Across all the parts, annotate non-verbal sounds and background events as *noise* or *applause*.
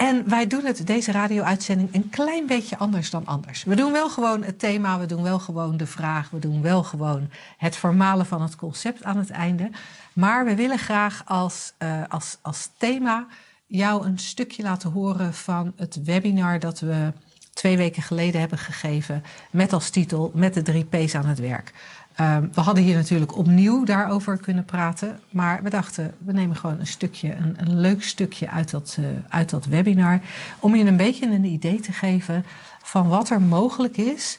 En wij doen het, deze radio-uitzending, een klein beetje anders dan anders. We doen wel gewoon het thema, we doen wel gewoon de vraag, we doen wel gewoon het formale van het concept aan het einde. Maar we willen graag als, uh, als, als thema jou een stukje laten horen van het webinar dat we twee weken geleden hebben gegeven. Met als titel Met de drie P's aan het werk. Um, we hadden hier natuurlijk opnieuw daarover kunnen praten. Maar we dachten, we nemen gewoon een stukje, een, een leuk stukje uit dat, uh, uit dat webinar. Om je een beetje een idee te geven van wat er mogelijk is.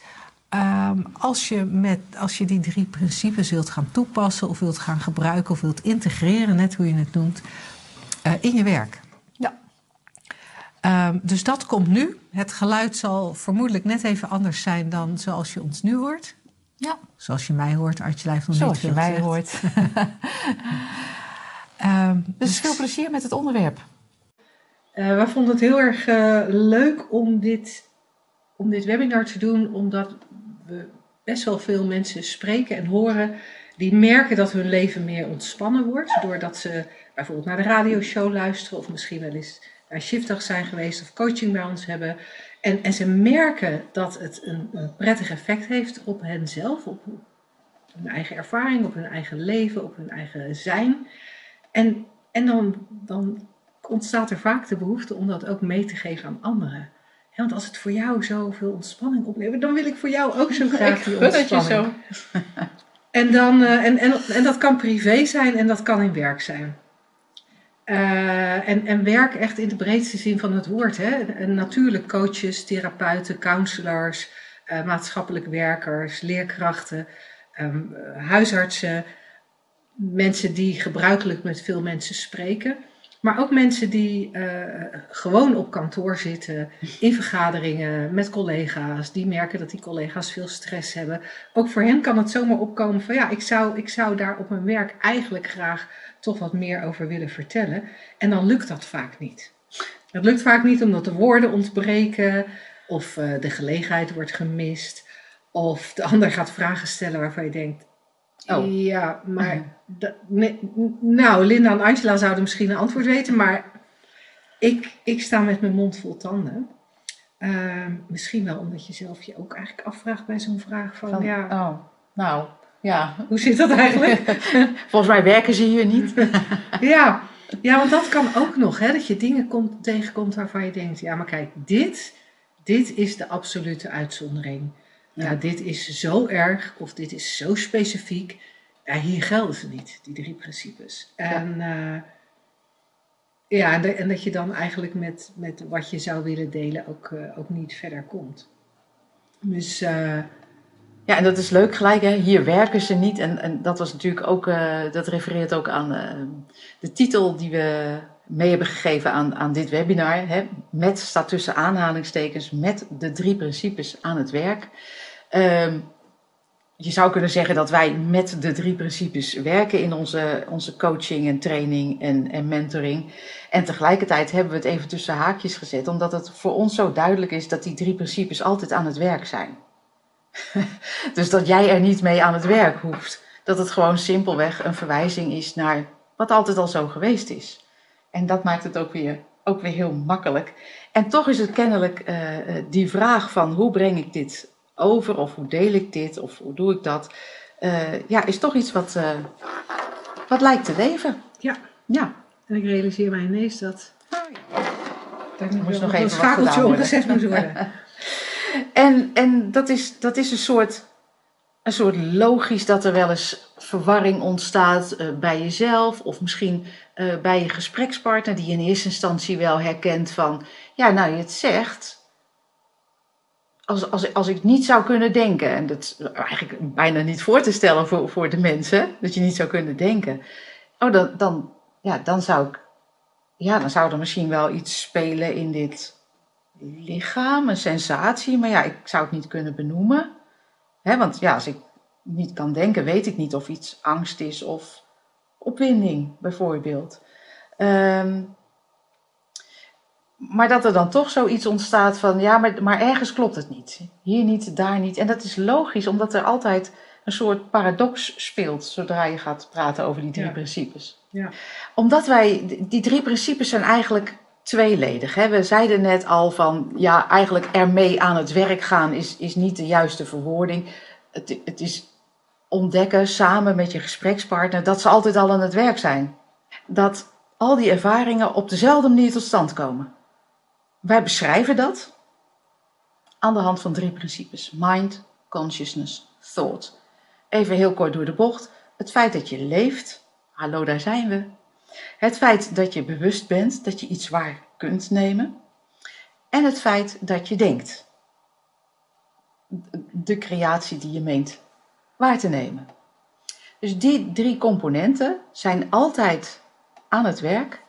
Um, als, je met, als je die drie principes wilt gaan toepassen, of wilt gaan gebruiken, of wilt integreren, net hoe je het noemt, uh, in je werk. Ja. Um, dus dat komt nu. Het geluid zal vermoedelijk net even anders zijn dan zoals je ons nu hoort. Ja. Zoals je mij hoort, Artje heeft nog Zoals niet je veel mij hoort. um, *laughs* Dus veel plezier met het onderwerp. Uh, we vonden het heel erg uh, leuk om dit, om dit webinar te doen, omdat we best wel veel mensen spreken en horen die merken dat hun leven meer ontspannen wordt. Doordat ze bijvoorbeeld naar de radioshow luisteren of misschien wel eens naar shiftdag zijn geweest of coaching bij ons hebben. En, en ze merken dat het een, een prettig effect heeft op henzelf, op hun eigen ervaring, op hun eigen leven, op hun eigen zijn. En, en dan, dan ontstaat er vaak de behoefte om dat ook mee te geven aan anderen. Want als het voor jou zoveel ontspanning oplevert, dan wil ik voor jou ook zo graag die ontspanning. En, dan, uh, en, en, en dat kan privé zijn en dat kan in werk zijn. Uh, en, en werk echt in de breedste zin van het woord. Hè? Natuurlijk coaches, therapeuten, counselors, uh, maatschappelijk werkers, leerkrachten, um, huisartsen, mensen die gebruikelijk met veel mensen spreken. Maar ook mensen die uh, gewoon op kantoor zitten, in vergaderingen met collega's, die merken dat die collega's veel stress hebben. Ook voor hen kan het zomaar opkomen van ja, ik zou, ik zou daar op mijn werk eigenlijk graag toch wat meer over willen vertellen. En dan lukt dat vaak niet. Het lukt vaak niet omdat de woorden ontbreken, of uh, de gelegenheid wordt gemist, of de *laughs* ander gaat vragen stellen waarvan je denkt: Oh. Ja, maar. Nee, nou, Linda en Angela zouden misschien een antwoord weten, maar ik, ik sta met mijn mond vol tanden. Uh, misschien wel omdat je zelf je ook eigenlijk afvraagt bij zo'n vraag van, van ja. Oh, nou, ja. Hoe zit dat eigenlijk? *laughs* Volgens mij werken ze hier niet. *laughs* ja. ja, want dat kan ook nog, hè, dat je dingen komt, tegenkomt waarvan je denkt, ja, maar kijk, dit, dit is de absolute uitzondering. Ja. ja, dit is zo erg of dit is zo specifiek. Ja, hier gelden ze niet, die drie principes. En ja, uh, ja en, de, en, dat je dan eigenlijk met, met wat je zou willen delen ook, uh, ook niet verder komt. Dus... Uh, ja, en dat is leuk gelijk, hè? hier werken ze niet. En, en dat was natuurlijk ook, dat refereert ook aan de titel die we mee hebben gegeven aan, aan dit webinar. Hè? Met staat tussen aanhalingstekens, met de drie principes aan het werk. Um, je zou kunnen zeggen dat wij met de drie principes werken in onze, onze coaching en training en, en mentoring. En tegelijkertijd hebben we het even tussen haakjes gezet, omdat het voor ons zo duidelijk is dat die drie principes altijd aan het werk zijn. *laughs* dus dat jij er niet mee aan het werk hoeft. Dat het gewoon simpelweg een verwijzing is naar wat altijd al zo geweest is. En dat maakt het ook weer, ook weer heel makkelijk. En toch is het kennelijk uh, die vraag van hoe breng ik dit over of hoe deel ik dit of hoe doe ik dat. Uh, ja, is toch iets wat, uh, wat lijkt te leven. Ja. ja. En ik realiseer mij ineens dat. Oh, ja. Dat moet nog even een schakeltje omgezet moet worden. *laughs* en en dat, is, dat is een soort, een soort logisch dat er wel eens verwarring ontstaat uh, bij jezelf of misschien uh, bij je gesprekspartner die in eerste instantie wel herkent van, ja, nou je zegt, als, als, als ik niet zou kunnen denken, en dat is eigenlijk bijna niet voor te stellen voor, voor de mensen, dat je niet zou kunnen denken, oh, dan, dan, ja, dan, zou ik, ja, dan zou er misschien wel iets spelen in dit, lichaam, een sensatie, maar ja, ik zou het niet kunnen benoemen. Hè, want ja, als ik niet kan denken, weet ik niet of iets angst is of opwinding, bijvoorbeeld. Ehm, maar dat er dan toch zoiets ontstaat van, ja, maar, maar ergens klopt het niet. Hier niet, daar niet. En dat is logisch, omdat er altijd een soort paradox speelt zodra je gaat praten over die drie Ja. principes. Ja. Omdat wij, die drie principes zijn eigenlijk tweeledig. Hè? We zeiden net al van, ja, eigenlijk ermee aan het werk gaan is, is niet de juiste verwoording. Het, het is ontdekken samen met je gesprekspartner dat ze altijd al aan het werk zijn. Dat al die ervaringen op dezelfde manier tot stand komen. Wij beschrijven dat aan de hand van drie principes: mind, consciousness, thought. Even heel kort door de bocht. Het feit dat je leeft, hallo, daar zijn we. Het feit dat je bewust bent, dat je iets waar kunt nemen. En het feit dat je denkt. De creatie die je meent waar te nemen. Dus die drie componenten zijn altijd aan het werk,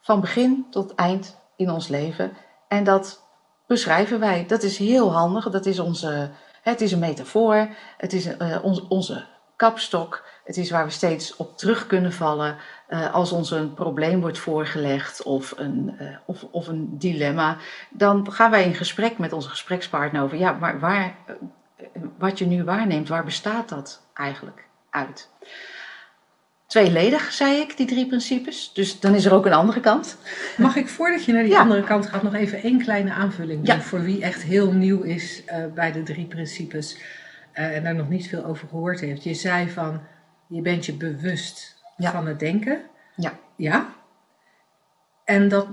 van begin tot eind in ons leven. En dat beschrijven wij. Dat is heel handig. Dat is onze, het is een metafoor. Het is eh, onze kapstok. Het is waar we steeds op terug kunnen vallen eh, als ons een probleem wordt voorgelegd of een, eh, of, of een dilemma. Dan gaan wij in gesprek met onze gesprekspartner over, ja, maar waar, eh, wat je nu waarneemt, waar bestaat dat eigenlijk uit? Tweeledig, zei ik, die drie principes. Dus dan is er ook een andere kant. Mag ik voordat je naar die Ja. andere kant gaat nog even één kleine aanvulling doen Ja. voor wie echt heel nieuw is bij de drie principes en daar nog niet veel over gehoord heeft. Je zei van je bent je bewust Ja. van het denken. Ja. Ja. En dat,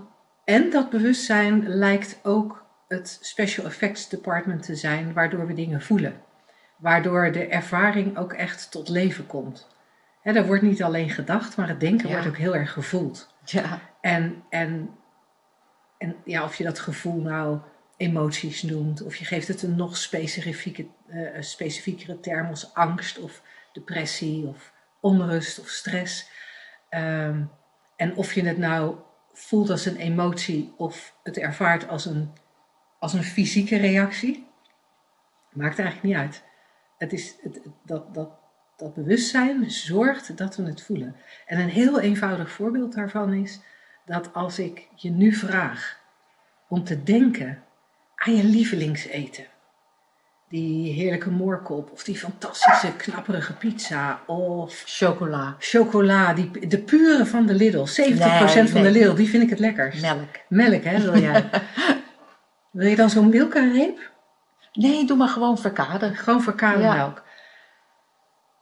en dat bewustzijn lijkt ook het Special Effects Department te zijn, waardoor we dingen voelen. Waardoor de ervaring ook echt tot leven komt. Hè, er wordt niet alleen gedacht, maar het denken Ja. wordt ook heel erg gevoeld. Ja, En, en, en ja, of je dat gevoel nou emoties noemt, of je geeft het een nog specifieke, eh, specifiekere term als angst of depressie of onrust of stress. Ehm, en of je het nou voelt als een emotie of het ervaart als een, als een fysieke reactie, maakt eigenlijk niet uit. Het is het, dat, dat, dat bewustzijn zorgt dat we het voelen. En een heel eenvoudig voorbeeld daarvan is dat als ik je nu vraag om te denken aan je lievelingseten, die heerlijke moorkop of die fantastische knapperige pizza of chocola, chocola, die, de pure van de Lidl, 70% van de. Lidl, die vind ik het lekkerst. melk. Melk, hè, wil jij? *laughs* wil je dan zo'n Milka-reep? Nee, doe maar gewoon verkader. Gewoon verkade Ja. melk.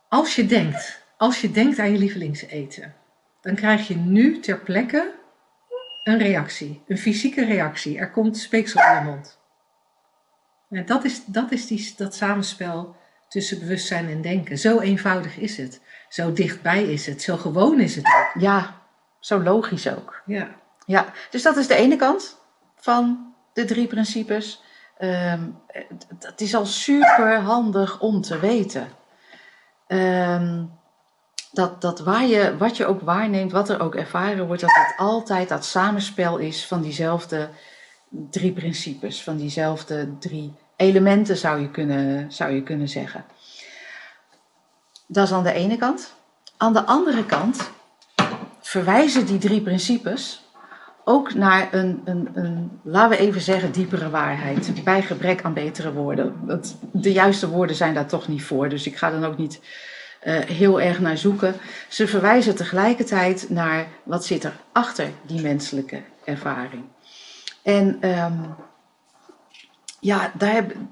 Als je denkt, als je denkt aan je lievelingseten, dan krijg je nu ter plekke een reactie, een fysieke reactie. Er komt speeksel in je mond. Dat is, dat, is die, dat samenspel tussen bewustzijn en denken. Zo eenvoudig is het. Zo dichtbij is het. Zo gewoon is het ook. Ja, zo logisch ook. Ja. Ja, dus dat is de ene kant van de drie principes. Het- dat is al super handig om te weten. Ehm, dat, dat waar je, wat je ook waarneemt, wat er ook ervaren wordt, dat het altijd dat samenspel is van diezelfde drie principes, van diezelfde drie elementen zou je kunnen, zou je kunnen zeggen. Dat is aan de ene kant. Aan de andere kant verwijzen die drie principes ook naar een, een, een, laten we even zeggen, diepere waarheid. Bij gebrek aan betere woorden. De juiste woorden zijn daar toch niet voor, dus ik ga dan ook niet eh, heel erg naar zoeken. Ze verwijzen tegelijkertijd naar wat zit er achter die menselijke ervaring. En ehm, ja, daar hebben,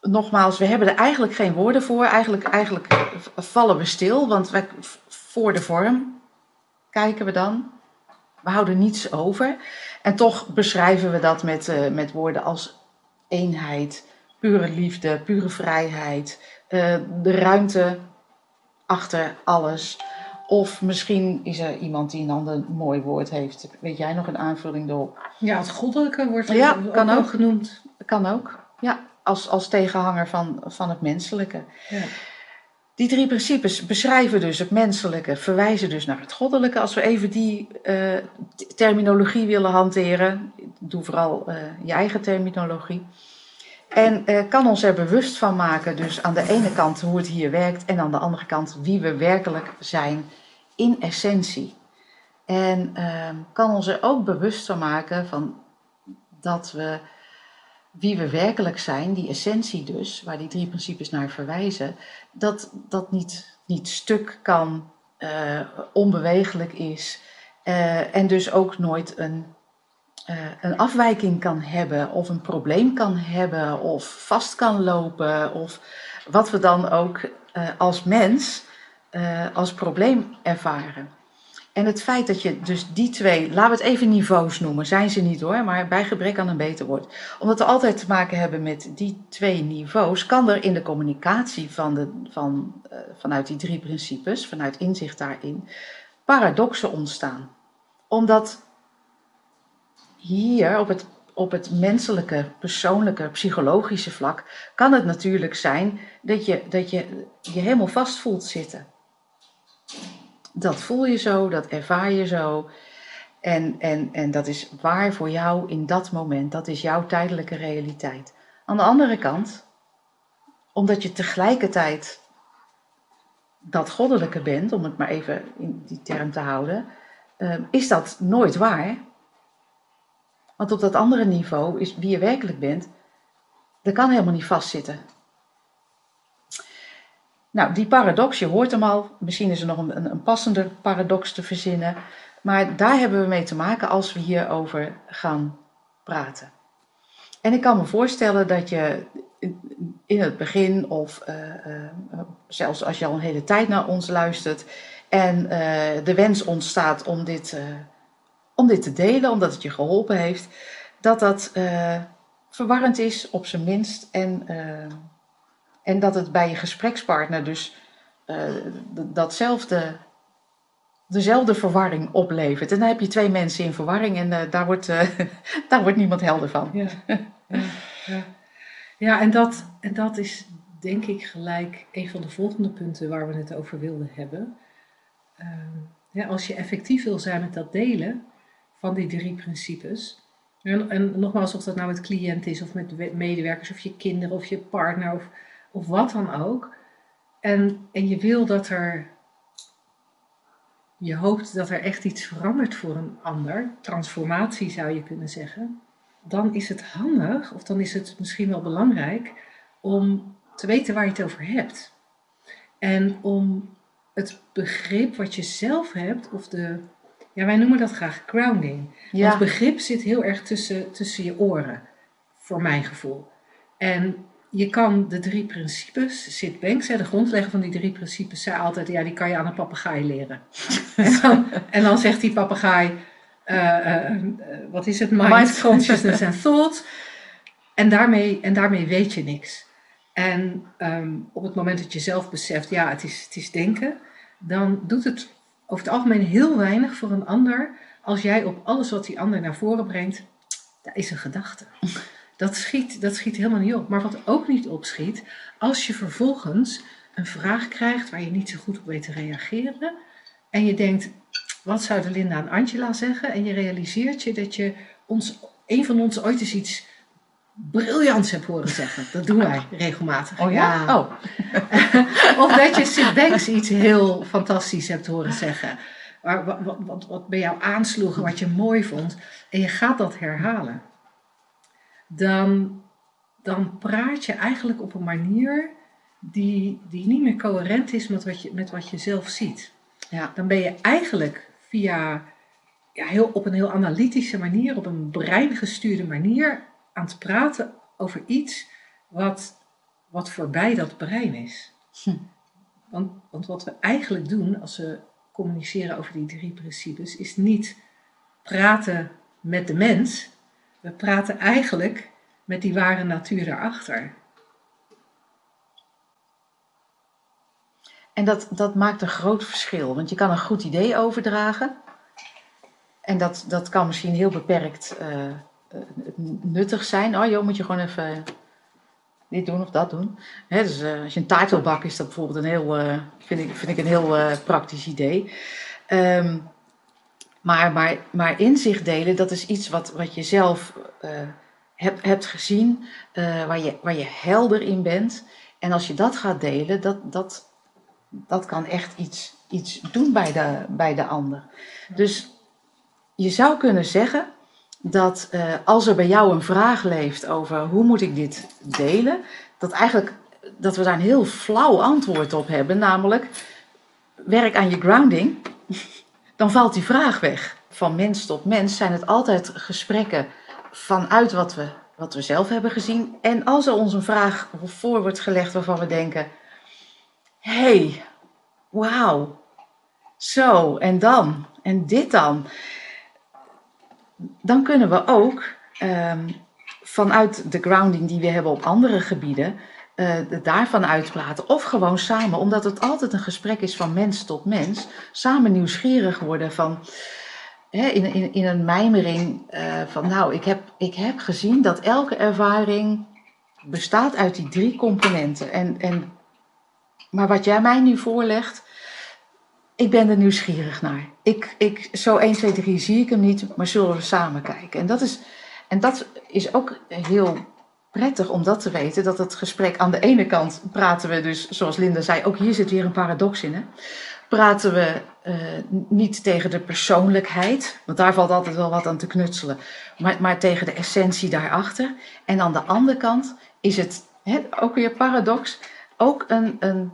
nogmaals, we hebben er eigenlijk geen woorden voor. Eigenlijk, eigenlijk vallen we stil, want wij, voor de vorm kijken we dan. We houden niets over. En toch beschrijven we dat met, eh, met woorden als eenheid, pure liefde, pure vrijheid, eh, de ruimte achter alles. Of misschien is er iemand die een ander mooi woord heeft. Weet jij nog een aanvulling erop? ja, het goddelijke wordt Ja, ook kan ook. genoemd. Kan ook. Ja, als, als tegenhanger van, van het menselijke. Ja. Die drie principes beschrijven dus het menselijke, verwijzen dus naar het goddelijke. Als we even die eh, terminologie willen hanteren, doe vooral uh, je eigen terminologie. En uh, kan ons er bewust van maken, dus aan de ene kant hoe het hier werkt en aan de andere kant wie we werkelijk zijn in essentie. En uh, kan ons er ook bewust van maken van dat we wie we werkelijk zijn, die essentie dus, waar die drie principes naar verwijzen, dat dat niet, niet stuk kan, uh, onbewegelijk is uh, en dus ook nooit een, uh, een afwijking kan hebben of een probleem kan hebben of vast kan lopen of wat we dan ook als mens als probleem ervaren. En het feit dat je dus die twee, laten we het even niveaus noemen, zijn ze niet hoor, maar bij gebrek aan een beter woord. Omdat we altijd te maken hebben met die twee niveaus, kan er in de communicatie van de, van, uh, vanuit die drie principes, vanuit inzicht daarin, paradoxen ontstaan. Omdat hier op het, op het menselijke, persoonlijke, psychologische vlak kan het natuurlijk zijn dat je dat je, je helemaal vast voelt zitten. Dat voel je zo, dat ervaar je zo. En, en, en dat is waar voor jou in dat moment. Dat is jouw tijdelijke realiteit. Aan de andere kant, omdat je tegelijkertijd dat goddelijke bent, om het maar even in die term te houden, ehm, is dat nooit waar. Want op dat andere niveau is wie je werkelijk bent, dat kan helemaal niet vastzitten. Nou, die paradox, je hoort hem al. Misschien is er nog een, een passender paradox te verzinnen. Maar daar hebben we mee te maken als we hierover gaan praten. En ik kan me voorstellen dat je in het begin, of uh, uh, zelfs als je al een hele tijd naar ons luistert, en uh, de wens ontstaat om dit, om dit te delen, omdat het je geholpen heeft, dat dat verwarrend is, op zijn minst. En en dat het bij je gesprekspartner dus uh, datzelfde, dezelfde verwarring oplevert. En dan heb je twee mensen in verwarring en uh, daar, wordt, uh, *laughs* daar wordt niemand helder van. Ja, ja, ja. en, dat, en dat is denk ik gelijk een van de volgende punten waar we het over wilden hebben. ja, als je effectief wil zijn met dat delen van die drie principes. En, en nogmaals, of dat nou met cliënt is, of met medewerkers, of je kinderen, of je partner, of of wat dan ook. En, en je wil dat er, je hoopt dat er echt iets verandert voor een ander, transformatie zou je kunnen zeggen, dan is het handig, of dan is het misschien wel belangrijk, om te weten waar je het over hebt. En om het begrip wat je zelf hebt, of de, ja, wij noemen dat graag grounding. Ja. Want begrip zit heel erg tussen, tussen je oren, voor mijn gevoel. En je kan de drie principes, Sid Banks, de grondlegger van die drie principes, zei altijd, ja, die kan je aan een papegaai leren. *laughs* en, dan, en, dan, zegt die papegaai, uh, uh, wat is het, mind, consciousness en thought. En daarmee, en daarmee weet je niks. En um, op het moment dat je zelf beseft, ja, het is, het is denken, dan doet het over het algemeen heel weinig voor een ander als jij op alles wat die ander naar voren brengt, daar is een gedachte. Dat schiet, dat schiet helemaal niet op. Maar wat ook niet opschiet, als je vervolgens een vraag krijgt waar je niet zo goed op weet te reageren. En je denkt, wat zouden Linda en Angela zeggen? En je realiseert je dat je ons, een van ons ooit eens iets briljants hebt horen zeggen. Dat doen wij regelmatig. Oh ja? Oh. *laughs* of dat je Sid Banks iets heel fantastisch hebt horen zeggen. Wat, wat, wat, wat bij jou aansloeg, wat je mooi vond. En je gaat dat herhalen dan, dan praat je eigenlijk op een manier die, die niet meer coherent is met wat je, met wat je zelf ziet. Ja. Dan ben je eigenlijk via ja, heel, op een heel analytische manier, op een breingestuurde manier aan het praten over iets wat, wat voorbij dat brein is. Hm. Want, want wat we eigenlijk doen als we communiceren over die drie principes, is niet praten met de mens, we praten eigenlijk met die ware natuur daarachter. En dat, dat maakt een groot verschil, want je kan een goed idee overdragen. En dat, dat kan misschien heel beperkt uh, nuttig zijn. Oh joh, moet je gewoon even dit doen of dat doen. Dus uh, als je een taart wil is dat bijvoorbeeld een heel, vind, ik, vind ik een heel praktisch idee. Um, Maar, maar, maar inzicht delen, dat is iets wat, wat je zelf uh, hebt, hebt gezien, uh, waar, je, waar je helder in bent. En als je dat gaat delen, dat, dat, dat kan echt iets, iets doen bij de, bij de ander. Dus je zou kunnen zeggen dat uh, als er bij jou een vraag leeft over hoe moet ik dit delen, dat eigenlijk dat we daar een heel flauw antwoord op hebben, namelijk werk aan je grounding, *laughs* dan valt die vraag weg. Van mens tot mens zijn het altijd gesprekken vanuit wat we, wat we zelf hebben gezien. En als er ons een vraag voor wordt gelegd waarvan we denken: hey, wauw, zo en dan en dit dan, dan kunnen we ook um, vanuit de grounding die we hebben op andere gebieden uh, daarvan uitpraten. Of gewoon samen, omdat het altijd een gesprek is van mens tot mens. Samen nieuwsgierig worden van. Hè, in, in, in een mijmering uh, van, nou, ik heb, ik heb gezien dat elke ervaring bestaat uit die drie componenten. En, en, maar wat jij mij nu voorlegt, ik ben er nieuwsgierig naar. Ik, ik, zo 1, 2, 3 zie ik hem niet, maar zullen we samen kijken. En dat is, en dat is ook heel prettig om dat te weten, dat het gesprek aan de ene kant praten we dus, zoals Linda zei, ook hier zit weer een paradox in, hè? praten we uh, niet tegen de persoonlijkheid, want daar valt altijd wel wat aan te knutselen, maar, maar tegen de essentie daarachter. En aan de andere kant is het, hè, ook weer paradox, ook een, een,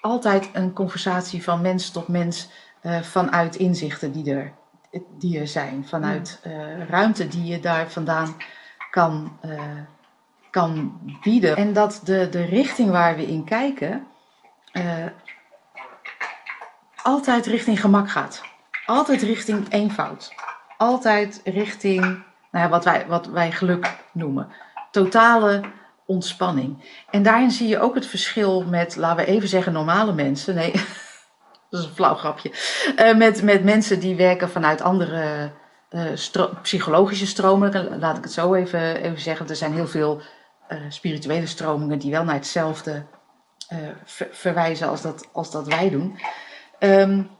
altijd een conversatie van mens tot mens uh, vanuit inzichten die er, die er zijn, vanuit uh, ruimte die je daar vandaan kan kan bieden. En dat de, de richting waar we in kijken uh, altijd richting gemak gaat. Altijd richting eenvoud. Altijd richting nou ja, wat, wij, wat wij geluk noemen. Totale ontspanning. En daarin zie je ook het verschil met, laten we even zeggen, normale mensen. Nee, *laughs* dat is een flauw grapje. Uh, met, met mensen die werken vanuit andere stro psychologische stromen. Laat ik het zo even, even zeggen. Er zijn heel veel uh, spirituele stromingen die wel naar hetzelfde ver verwijzen als dat, als dat wij doen. Um,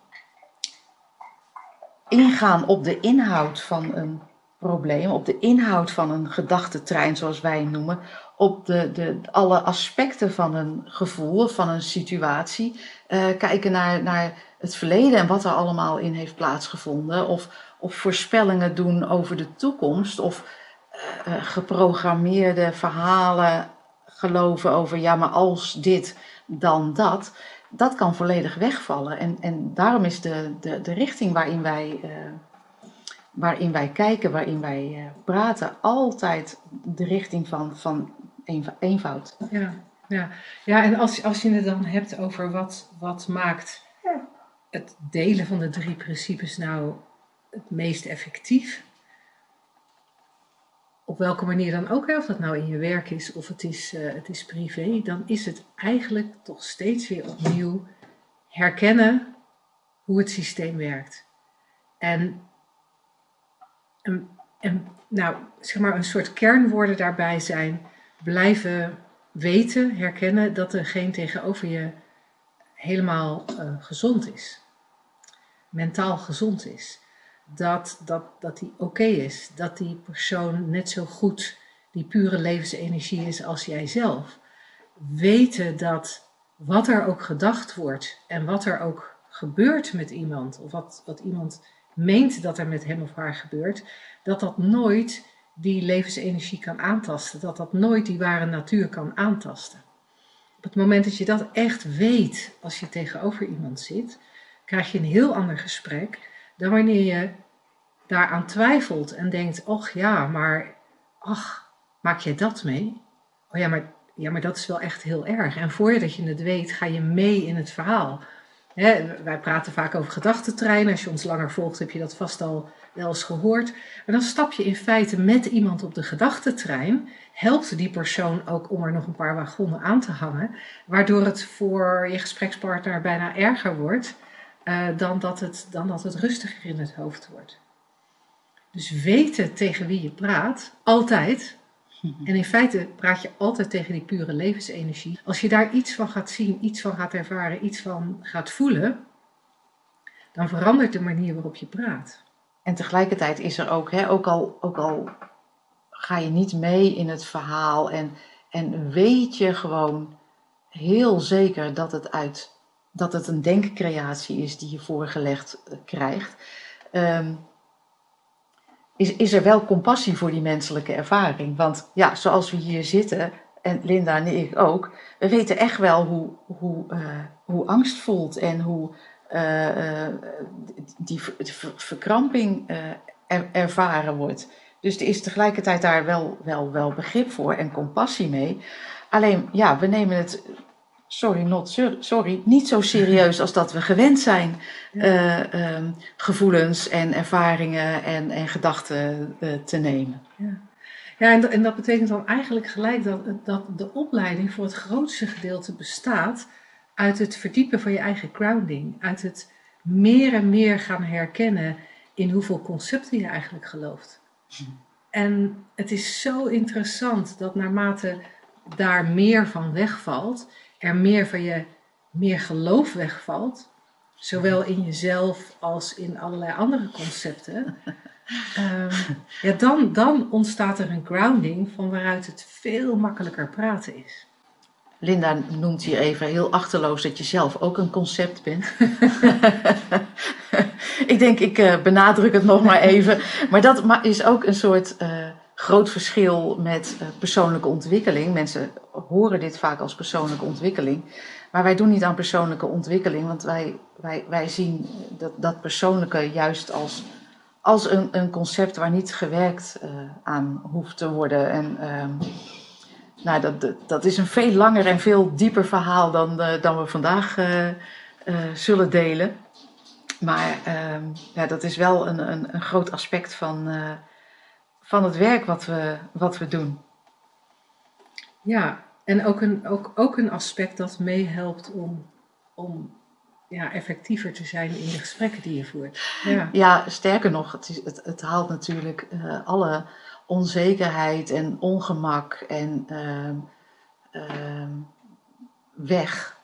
ingaan op de inhoud van een probleem, op de inhoud van een gedachtentrein, zoals wij noemen, op de, de, alle aspecten van een gevoel, van een situatie. Uh, kijken naar, naar het verleden en wat er allemaal in heeft plaatsgevonden. Of, of voorspellingen doen over de toekomst. Of uh, geprogrammeerde verhalen geloven over ja, maar als dit, dan dat, dat kan volledig wegvallen. En, en daarom is de, de, de richting waarin wij, uh, waarin wij kijken, waarin wij uh, praten, altijd de richting van, van eenvoud. Ja, ja. ja en als, als je het dan hebt over wat, wat maakt het delen van de drie principes nou het meest effectief op welke manier dan ook, of dat nou in je werk is of het is, uh, het is privé, dan is het eigenlijk toch steeds weer opnieuw herkennen hoe het systeem werkt. En, nou, zeg maar een soort kernwoorden daarbij zijn blijven weten, herkennen dat er geen tegenover je helemaal uh, gezond is. Mentaal gezond is dat, dat, dat die oké is. Dat die persoon net zo goed die pure levensenergie is als jijzelf. Weten dat wat er ook gedacht wordt en wat er ook gebeurt met iemand, of wat, wat iemand meent dat er met hem of haar gebeurt, dat dat nooit die levensenergie kan aantasten. Dat dat nooit die ware natuur kan aantasten. Op het moment dat je dat echt weet als je tegenover iemand zit, krijg je een heel ander gesprek dan wanneer je daaraan twijfelt en denkt, och ja, maar ach, maak jij dat mee? Oh ja, maar, ja, maar dat is wel echt heel erg. En voordat je het weet, ga je mee in het verhaal. wij praten vaak over gedachtentreinen. Als je ons langer volgt, heb je dat vast al wel eens gehoord. Maar dan stap je in feite met iemand op de gedachtentrein. Helpt die persoon ook om er nog een paar wagonnen aan te hangen. Waardoor het voor je gesprekspartner bijna erger wordt uh, dan, dat het, dan dat het rustiger in het hoofd wordt. Dus weten tegen wie je praat, altijd. *laughs* En in feite praat je altijd tegen die pure levensenergie. Als je daar iets van gaat zien, iets van gaat ervaren, iets van gaat voelen, dan verandert de manier waarop je praat. en tegelijkertijd is er ook, hè, ook, al, ook al ga je niet mee in het verhaal en, en weet je gewoon heel zeker dat het, uit, dat het een denkcreatie is die je voorgelegd eh, krijgt, ehm, is, is er wel compassie voor die menselijke ervaring. Want ja, zoals we hier zitten, en Linda en ik ook, we weten echt wel hoe, hoe, uh, hoe angst voelt en hoe uh, die verkramping er, ervaren wordt. Dus er is tegelijkertijd daar wel, wel, wel begrip voor en compassie mee. Alleen, ja, we nemen het, sorry, not sorry, niet zo serieus als dat we gewend zijn ja. um, gevoelens en ervaringen en, en gedachten te nemen. Ja. Ja, en dat, en dat betekent dan eigenlijk gelijk dat, dat de opleiding voor het grootste gedeelte bestaat uit het verdiepen van je eigen grounding. Uit het meer en meer gaan herkennen in hoeveel concepten je eigenlijk gelooft. En het is zo interessant dat naarmate daar meer van wegvalt, er meer van je meer geloof wegvalt, zowel in jezelf als in allerlei andere concepten. Um, *laughs* ja, dan, dan ontstaat er een grounding van waaruit het veel makkelijker praten is. Linda noemt hier even heel achterloos dat je zelf ook een concept bent. *laughs* *laughs* ik denk, ik uh, benadruk het nog maar even. Maar dat is ook een soort uh, groot verschil met uh, persoonlijke ontwikkeling. Mensen horen dit vaak als persoonlijke ontwikkeling. Maar wij doen niet aan persoonlijke ontwikkeling, want wij, wij, wij zien dat, dat persoonlijke juist als als een, een concept waar niet gewerkt uh, aan hoeft te worden. En uh, nou, dat, dat is een veel langer en veel dieper verhaal dan, uh, dan we vandaag zullen delen. Maar ehm, ja, dat is wel een, een, een groot aspect van, van het werk wat we, wat we doen. Ja, en ook een, ook, ook een aspect dat meehelpt om, om ja, effectiever te zijn in de gesprekken die je voert. Ja, ja sterker nog, het, is, het, het haalt natuurlijk uh, alle onzekerheid en ongemak en uh, uh, weg.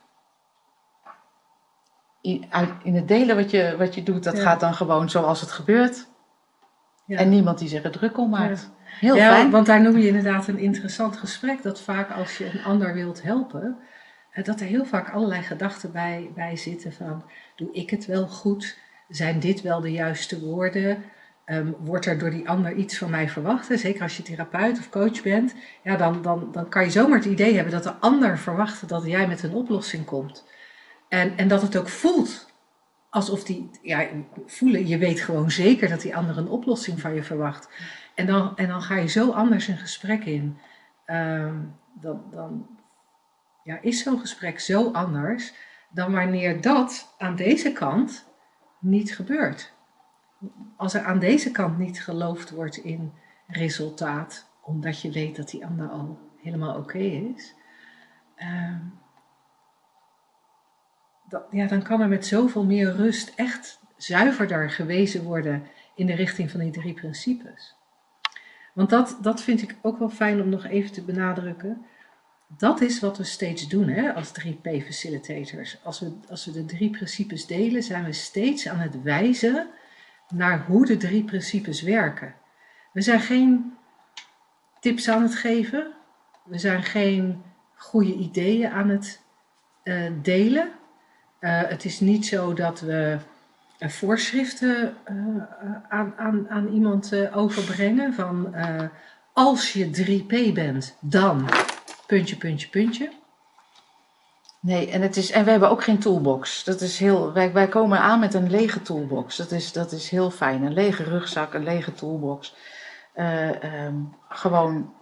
In, uit, in het delen wat je, wat je doet, dat ja. gaat dan gewoon zoals het gebeurt. Ja. En niemand die zich er druk om maakt. Heel fijn. Want daar noem je inderdaad een interessant gesprek. Dat vaak als je een ander wilt helpen, dat er heel vaak allerlei gedachten bij, bij zitten van, doe ik het wel goed? Zijn dit wel de juiste woorden? Um, wordt er door die ander iets van mij verwacht? Zeker als je therapeut of coach bent, ja, dan, dan, dan kan je zomaar het idee hebben dat de ander verwacht dat jij met een oplossing komt. En, en dat het ook voelt alsof die, ja, voelen, je weet gewoon zeker dat die ander een oplossing van je verwacht. En dan, en dan ga je zo anders een gesprek in. Um, dan, dan, ja, is zo'n gesprek zo anders dan wanneer dat aan deze kant niet gebeurt. Als er aan deze kant niet geloofd wordt in resultaat, omdat je weet dat die ander al helemaal oké is, uh, dat, ja, dan kan er met zoveel meer rust echt zuiverder gewezen worden in de richting van die drie principes. Want dat, dat vind ik ook wel fijn om nog even te benadrukken dat is wat we steeds doen hè, als 3P-facilitators. Als we, als we de drie principes delen, zijn we steeds aan het wijzen naar hoe de drie principes werken. We zijn geen tips aan het geven, we zijn geen goede ideeën aan het uh, delen. Uh, het is niet zo dat we uh, voorschriften aan, aan, aan iemand overbrengen van als je 3P bent, dan puntje, puntje, puntje. Nee, en, het is, en we hebben ook geen toolbox. Dat is heel, wij, wij komen aan met een lege toolbox. Dat is, dat is heel fijn. Een lege rugzak, een lege toolbox. Uh, um, gewoon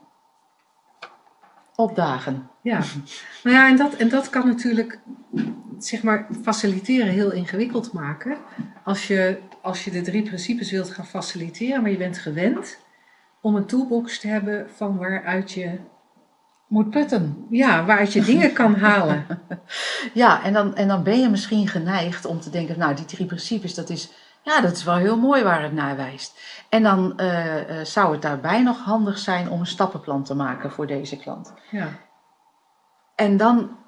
opdagen. Ja, nou ja, en dat, en dat kan natuurlijk, zeg maar, faciliteren heel ingewikkeld maken. Als je, als je de drie principes wilt gaan faciliteren, maar je bent gewend om een toolbox te hebben van waaruit je moet putten. Ja, waaruit je dingen kan halen. *laughs* ja, en dan, en dan ben je misschien geneigd om te denken, nou, die drie principes, dat is, ja, dat is wel heel mooi waar het naar wijst. En dan uh, uh, zou het daarbij nog handig zijn om een stappenplan te maken voor deze klant. Ja. En dan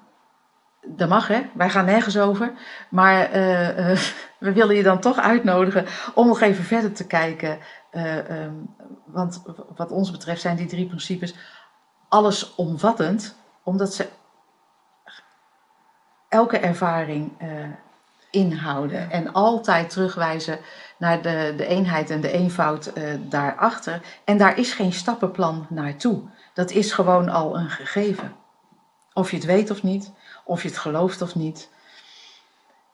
dat mag hè, wij gaan nergens over. Maar eh, eh, *laughs* we willen je dan toch uitnodigen om nog even verder te kijken. Uh, um, want wat ons betreft zijn die drie principes allesomvattend, omdat ze elke ervaring inhouden en altijd terugwijzen naar de, de eenheid en de eenvoud daarachter. En daar is geen stappenplan naartoe. Dat is gewoon al een gegeven. Of je het weet of niet, of je het gelooft of niet.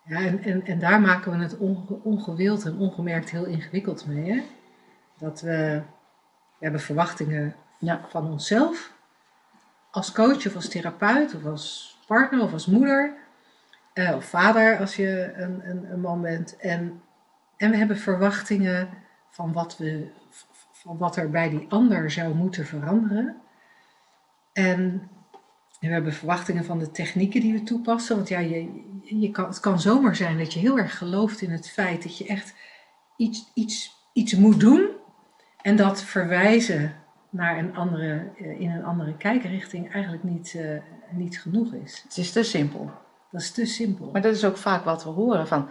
Ja, en, en, en daar maken we het ongewild en ongemerkt heel ingewikkeld mee. Hè? Dat we, we hebben verwachtingen ja. van onszelf, als coach of als therapeut of als partner of als moeder eh, of vader als je een, een, een, man bent. En, en we hebben verwachtingen van wat, we, van wat er bij die ander zou moeten veranderen. En we hebben verwachtingen van de technieken die we toepassen. Want ja, je, je kan, het kan zomaar zijn dat je heel erg gelooft in het feit dat je echt iets, iets, iets moet doen. En dat verwijzen naar een andere, eh, in een andere kijkrichting eigenlijk niet, uh, niet genoeg is. Het is te simpel. Dat is te simpel. Maar dat is ook vaak wat we horen van...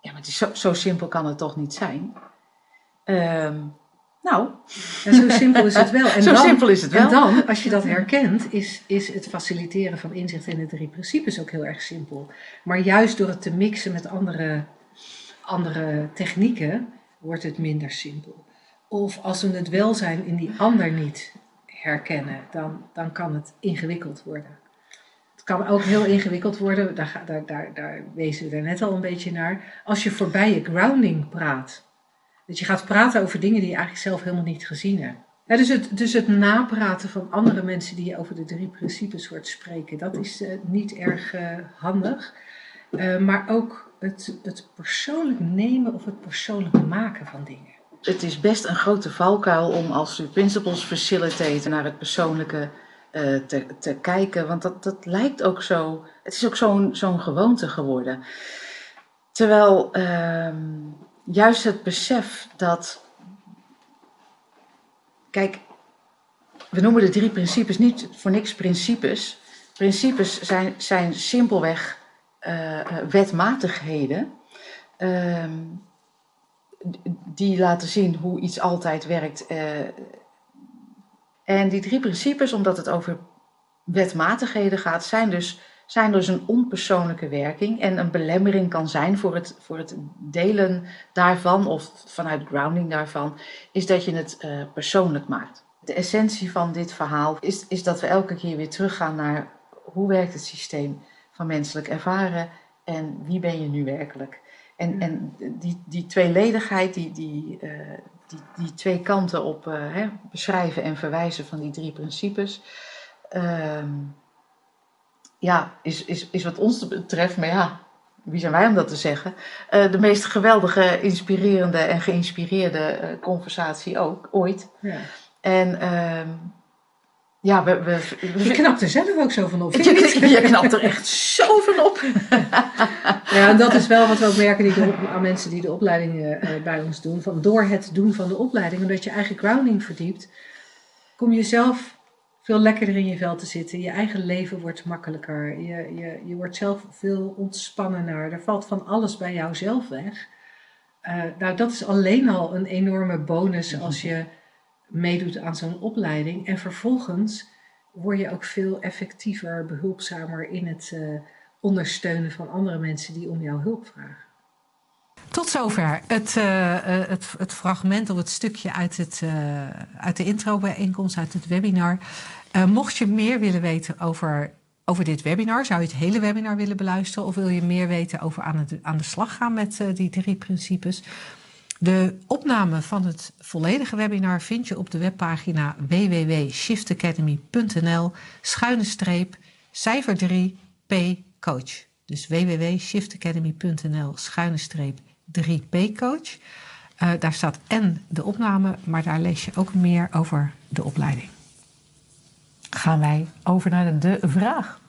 Ja, maar het is zo, zo simpel kan het toch niet zijn? Um, nou. En zo simpel is het wel. *laughs* En zo dan, simpel is het wel. En dan, als je dat herkent, is, is het faciliteren van inzicht in de drie principes ook heel erg simpel. Maar juist door het te mixen met andere, andere technieken, wordt het minder simpel. Of als we het welzijn in die ander niet herkennen, dan, dan kan het ingewikkeld worden. Het kan ook heel ingewikkeld worden, daar, daar, daar, daar wezen we er net al een beetje naar, als je voorbij je grounding praat. Dat je gaat praten over dingen die je eigenlijk zelf helemaal niet gezien hebt. dus, het, dus het napraten van andere mensen die over de drie principes hoort spreken, dat is uh, niet erg uh, handig. Uh, maar ook het, het persoonlijk nemen of het persoonlijk maken van dingen. Het is best een grote valkuil om als principles facilitator naar het persoonlijke te, te kijken. Want dat, dat lijkt ook zo, het is ook zo'n zo'n gewoonte geworden. Terwijl ehm, juist het besef dat. Kijk, we noemen de drie principes niet voor niks principes. Principes zijn, zijn simpelweg uh, wetmatigheden. Uh, die laten zien hoe iets altijd werkt. Uh, en die drie principes, omdat het over wetmatigheden gaat, zijn dus zijn dus een onpersoonlijke werking en een belemmering kan zijn voor het, voor het delen daarvan of vanuit grounding daarvan, is dat je het uh, persoonlijk maakt. De essentie van dit verhaal is, is dat we elke keer weer teruggaan naar hoe werkt het systeem van menselijk ervaren en wie ben je nu werkelijk. En, en die, die tweeledigheid, die, die, uh, die, die twee kanten op uh, hè, beschrijven en verwijzen van die drie principes. Uh, ja, is, is, is wat ons betreft, maar ja, wie zijn wij om dat te zeggen? Uh, de meest geweldige, inspirerende en geïnspireerde uh, conversatie ook, ooit. Ja. En uh, ja, we, we, we, Je knapt er zelf ook zo van op. Je, je, je knapt er echt zo van op. *laughs* ja, en dat is wel wat we ook merken die de, aan mensen die de opleiding uh, bij ons doen. Van door het doen van de opleiding, omdat je eigen grounding verdiept, kom je zelf veel lekkerder in je vel te zitten. Je eigen leven wordt makkelijker. Je, je, je wordt zelf veel ontspannender. Er valt van alles bij jou zelf weg. Uh, nou, dat is alleen al een enorme bonus als je meedoet aan zo'n opleiding. En vervolgens word je ook veel effectiever, behulpzamer in het uh, ondersteunen van andere mensen die om jouw hulp vragen. Tot zover het, uh, het, het, fragment of het stukje uit, het, uh, uit de intro-bijeenkomst, uit het webinar. mocht je meer willen weten over, over dit webinar, zou je het hele webinar willen beluisteren of wil je meer weten over aan, het, aan de slag gaan met die drie principes? De opname van het volledige webinar vind je op de webpagina www.shiftacademy.nl schuine streep cijfer 3 P coach. Dus www.shiftacademy.nl schuine streep 3P-coach. Uh, daar staat en de opname, maar daar lees je ook meer over de opleiding. Gaan wij over naar de vraag.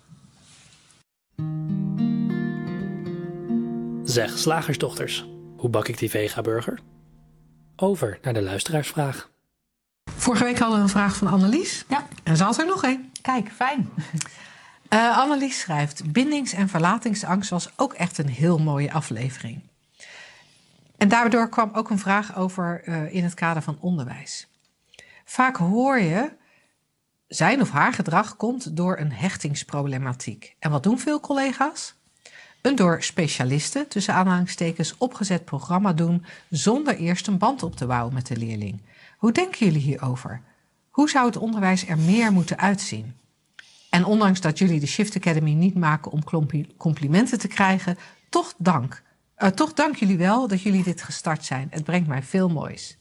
Zeg, slagersdochters, hoe bak ik die vega-burger? Over naar de luisteraarsvraag. Vorige week hadden we een vraag van Annelies. Ja. En ze had er nog één. Kijk, fijn. Uh, Annelies schrijft: Bindings- en verlatingsangst was ook echt een heel mooie aflevering. En daardoor kwam ook een vraag over uh, in het kader van onderwijs. Vaak hoor je zijn of haar gedrag komt door een hechtingsproblematiek. En wat doen veel collega's? Een door specialisten, tussen aanhalingstekens, opgezet programma doen zonder eerst een band op te bouwen met de leerling. Hoe denken jullie hierover? Hoe zou het onderwijs er meer moeten uitzien? En ondanks dat jullie de Shift Academy niet maken om complimenten te krijgen, toch dank. Uh, toch dank jullie wel dat jullie dit gestart zijn. Het brengt mij veel moois.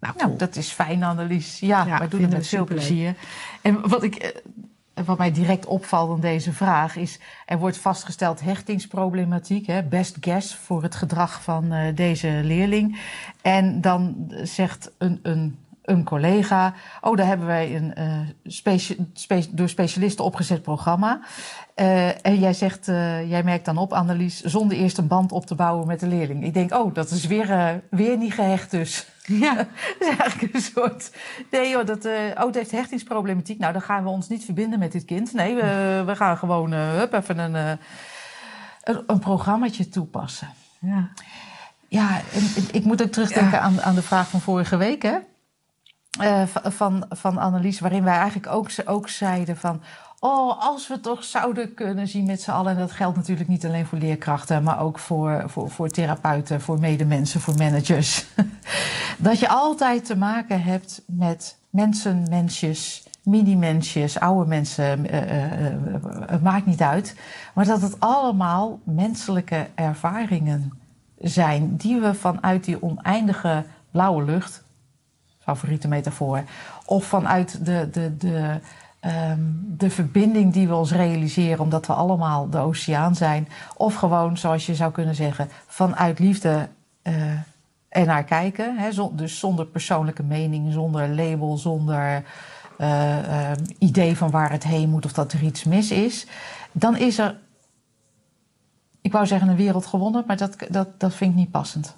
Nou, nou dat is fijn, Annelies. Ja, ja wij doen het met veel plezier. En wat, ik, eh, wat mij direct opvalt in deze vraag is... er wordt vastgesteld hechtingsproblematiek, hè, best guess... voor het gedrag van uh, deze leerling. En dan zegt een, een een collega. Oh, daar hebben wij een uh, door specialisten opgezet programma. Uh, en jij zegt, uh, jij merkt dan op, Annelies, zonder eerst een band op te bouwen met de leerling. Ik denk, oh, dat is weer, weer niet gehecht dus. Ja, *laughs* dat is eigenlijk een soort. Nee, joh, dat, oh, het heeft hechtingsproblematiek. Nou, dan gaan we ons niet verbinden met dit kind. Nee, we, we gaan gewoon hup, even een, een, een programmaatje toepassen. Ja. Ja, ik moet ook terugdenken ja. aan, aan de vraag van vorige week, hè? Uh, van, van Annelies, waarin wij eigenlijk ook, ook zeiden van... Oh, als we toch zouden kunnen zien met z'n allen... en dat geldt natuurlijk niet alleen voor leerkrachten... maar ook voor, voor, voor therapeuten, voor medemensen, voor managers... *laughs* dat je altijd te maken hebt met mensen, mensjes, mini-mensjes, oude mensen... Uh, uh, het maakt niet uit. Maar dat het allemaal menselijke ervaringen zijn... die we vanuit die oneindige blauwe lucht favoriete metafoor. Of vanuit de, de, de, um, de verbinding die we ons realiseren omdat we allemaal de oceaan zijn. Of gewoon, zoals je zou kunnen zeggen, vanuit liefde uh, er naar kijken. Hè? dus zonder persoonlijke mening, zonder label, zonder uh, uh, idee van waar het heen moet of dat er iets mis is. Dan is er, ik wou zeggen, een wereld gewonnen, maar dat, dat, dat vind ik niet passend.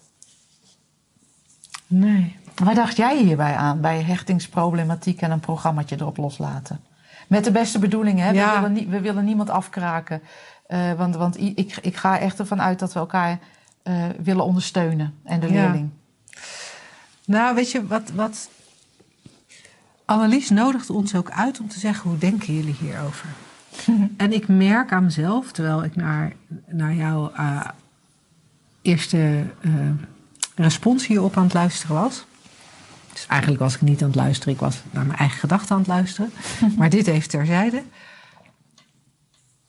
Nee. Waar dacht jij hierbij aan, bij hechtingsproblematiek en een programmaatje erop loslaten? Met de beste bedoelingen, hè? We, willen we, willen niemand afkraken. Uh, want want ik, ik ga echt ervan uit dat we elkaar uh, willen ondersteunen en de ja. leerling. Nou, weet je, wat, wat Annelies nodigt ons ook uit om te zeggen: hoe denken jullie hierover? *laughs* en ik merk aan mezelf, terwijl ik naar, naar jouw uh, eerste respons hierop aan het luisteren was. Dus eigenlijk was ik niet aan het luisteren, ik was naar mijn eigen gedachten aan het luisteren. *laughs* Maar dit even terzijde.